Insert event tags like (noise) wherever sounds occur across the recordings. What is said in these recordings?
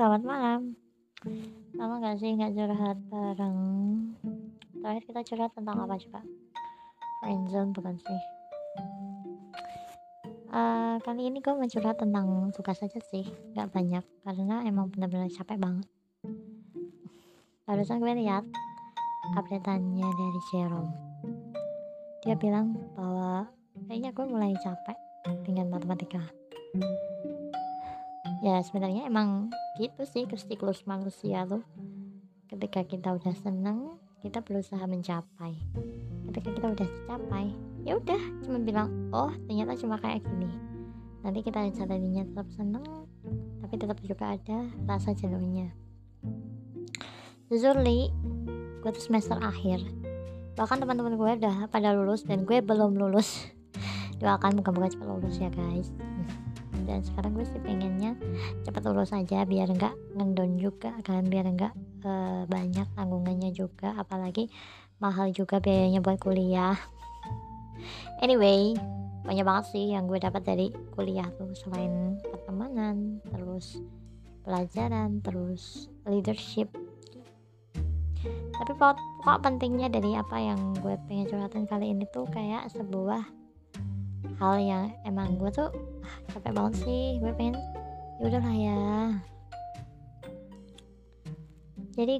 selamat malam. Lama gak sih gak curhat bareng? Terakhir kita curhat tentang apa coba? Friendzone bukan sih? Uh, Kali ini gue mau tentang tugas aja sih Gak banyak Karena emang bener-bener capek banget. Barusan gue lihat updateannya dari Jerome. Dia bilang bahwa Kayaknya gue mulai capek dengan matematika ya sebenarnya emang gitu sih siklus manusia tuh. Ketika kita udah seneng kita berusaha mencapai. Ketika kita udah capai ya udah cuma bilang oh ternyata cuma kayak gini. Nanti kita jalaninya tetap seneng tapi tetap juga ada rasa jenuhnya. Jujur li gue tuh semester akhir. Bahkan teman-teman gue udah pada lulus dan gue belum lulus. (laughs) Doakan moga-moga cepat lulus ya guys dan sekarang gue sih pengennya cepat lulus aja biar enggak ngendon juga kan biar enggak uh, banyak tanggungannya juga apalagi mahal juga biayanya buat kuliah. Anyway banyak banget sih yang gue dapat dari kuliah tuh selain pertemanan terus pelajaran terus leadership. Tapi pokok pentingnya dari apa yang gue pengen curhatin kali ini tuh kayak sebuah hal yang emang gue tuh ah, capek banget sih. Gue pengen ya udahlah ya. Jadi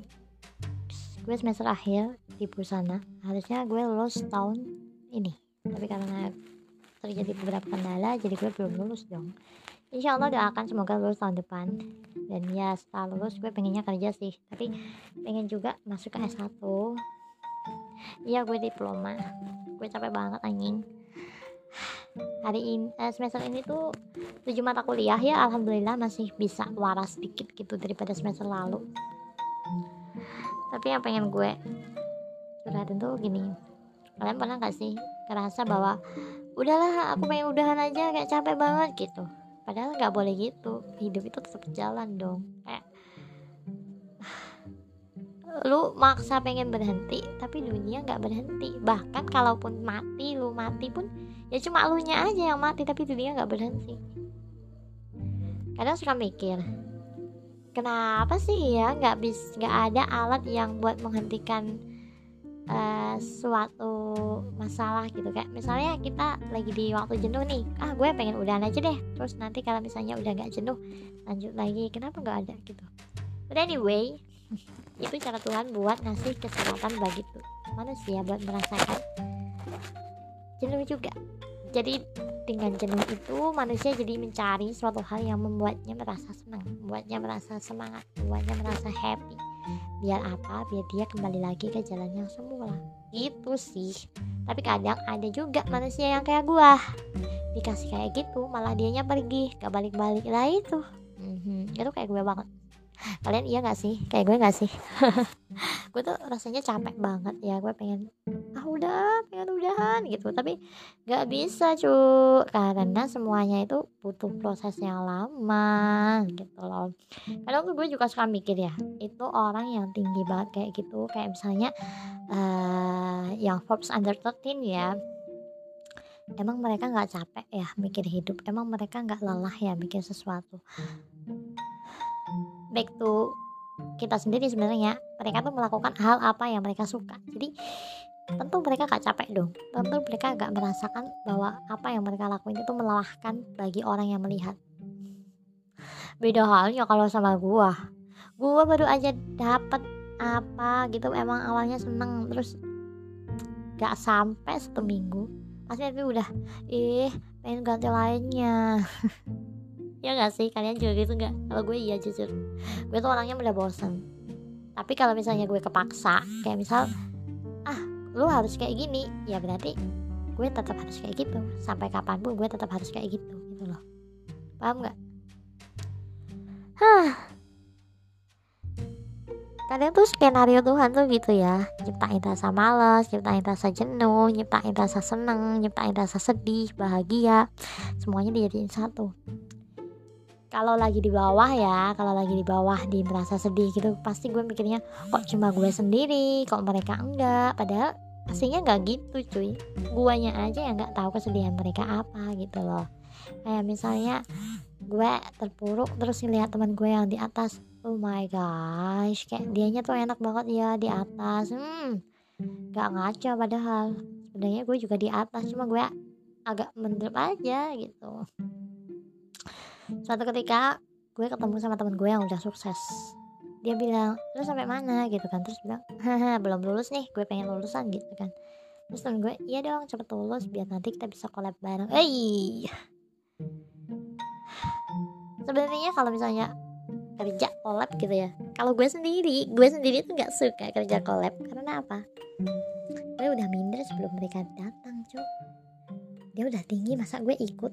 gue semester akhir di Busana harusnya gue lulus tahun ini. Tapi karena terjadi beberapa kendala jadi gue belum lulus dong. Insya Allah doakan semoga lulus tahun depan. Dan ya setelah lulus gue pengennya kerja sih. Tapi pengen juga masuk ke S1 iya gue diploma. Gue capek banget anjing hari ini eh, semester ini tuh tujuh mata kuliah ya alhamdulillah masih bisa waras sedikit gitu daripada semester lalu. Tapi yang pengen gue curhatin tuh gini kalian pernah gak sih ngerasa bahwa udahlah aku pengen udahan aja kayak capek banget gitu. Padahal nggak boleh gitu hidup itu tetap jalan dong kayak lu maksa pengen berhenti tapi dunia nggak berhenti. Bahkan kalaupun mati lu mati pun ya cuma lu nya aja yang mati tapi dunia nggak berhenti. Kadang suka mikir kenapa sih ya nggak bis nggak ada alat yang buat menghentikan uh, suatu masalah gitu? Kayak misalnya kita lagi di waktu jenuh nih ah gue pengen udahan aja deh. Terus nanti kalau misalnya udah nggak jenuh lanjut lagi kenapa nggak ada? gitu. But anyway itu cara Tuhan buat ngasih kesempatan bagi tuh manusia buat merasakan jenuh juga. Jadi dengan jenuh itu manusia jadi mencari suatu hal yang membuatnya merasa senang membuatnya merasa semangat membuatnya merasa happy. Biar apa? Biar dia kembali lagi ke jalan yang semula. Itu sih. Tapi kadang ada juga manusia yang kayak gua. Dikasih kayak gitu malah dianya pergi gak balik-balik lah itu. Mm-hmm. itu kayak gue banget kalian iya gak sih? Kayak gue gak sih? (laughs) Gue tuh rasanya capek banget ya. Gue pengen ah udah pengen udahan gitu. Tapi gak bisa cu. Karena semuanya itu butuh proses yang lama gitu loh. Kadang tuh gue juga suka mikir ya itu orang yang tinggi banget kayak gitu. Kayak misalnya uh, yang Forbes under 13 ya. Emang mereka nggak capek ya mikir hidup? Emang mereka nggak lelah ya mikir sesuatu back to kita sendiri sebenarnya. Mereka tuh melakukan hal apa yang mereka suka. Jadi tentu mereka gak capek dong. Tentu mereka gak merasakan bahwa apa yang mereka lakuin itu melelahkan bagi orang yang melihat. Beda halnya kalau sama gua. Gua baru aja dapat apa gitu emang awalnya seneng terus gak sampai satu minggu. Pasti itu udah ih pengen ganti lainnya (laughs) ya gak sih kalian juga gitu nggak? Kalau gue iya jujur. Gue tuh orangnya udah bosan tapi kalau misalnya gue kepaksa kayak misal ah lu harus kayak gini ya berarti gue tetap harus kayak gitu. Sampai kapan pun gue tetap harus kayak gitu gitu loh. Paham nggak? Hah. Kadang tuh skenario Tuhan tuh gitu ya. Nyiptain rasa malas nyiptain rasa jenuh nyiptain rasa seneng nyiptain rasa sedih bahagia. Semuanya dijadiin satu kalau lagi di bawah ya kalau lagi di bawah di merasa sedih gitu pasti gue mikirnya kok cuma gue sendiri? Kok mereka enggak? Padahal aslinya nggak gitu cuy. Guanya aja yang nggak tahu kesedihan mereka apa gitu loh. Kayak misalnya gue terpuruk terus ngeliat teman gue yang di atas oh my gosh kayak dianya tuh enak banget ya di atas. Hmm gak ngaca padahal. Sebenarnya gue juga di atas cuma gue agak mendrop aja gitu suatu ketika gue ketemu sama temen gue yang udah sukses. Dia bilang lu sampai mana? Gitu kan. Terus bilang haha belum lulus nih. Gue pengen lulusan gitu kan. Terus temen gue iya dong cepet lulus biar nanti kita bisa collab bareng. Eh (sighs) sebenarnya kalau misalnya kerja collab gitu ya kalau gue sendiri gue sendiri tuh nggak suka kerja collab. Karena apa? Gue udah minder sebelum mereka datang cuy dia udah tinggi masa gue ikut?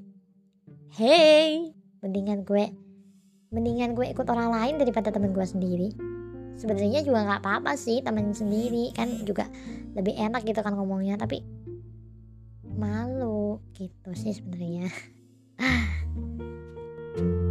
Hey mendingan gue mendingan gue ikut orang lain daripada temen gue sendiri. Sebenarnya juga nggak apa-apa sih temen sendiri kan juga lebih enak gitu kan ngomongnya tapi malu gitu sih sebenarnya (laughs)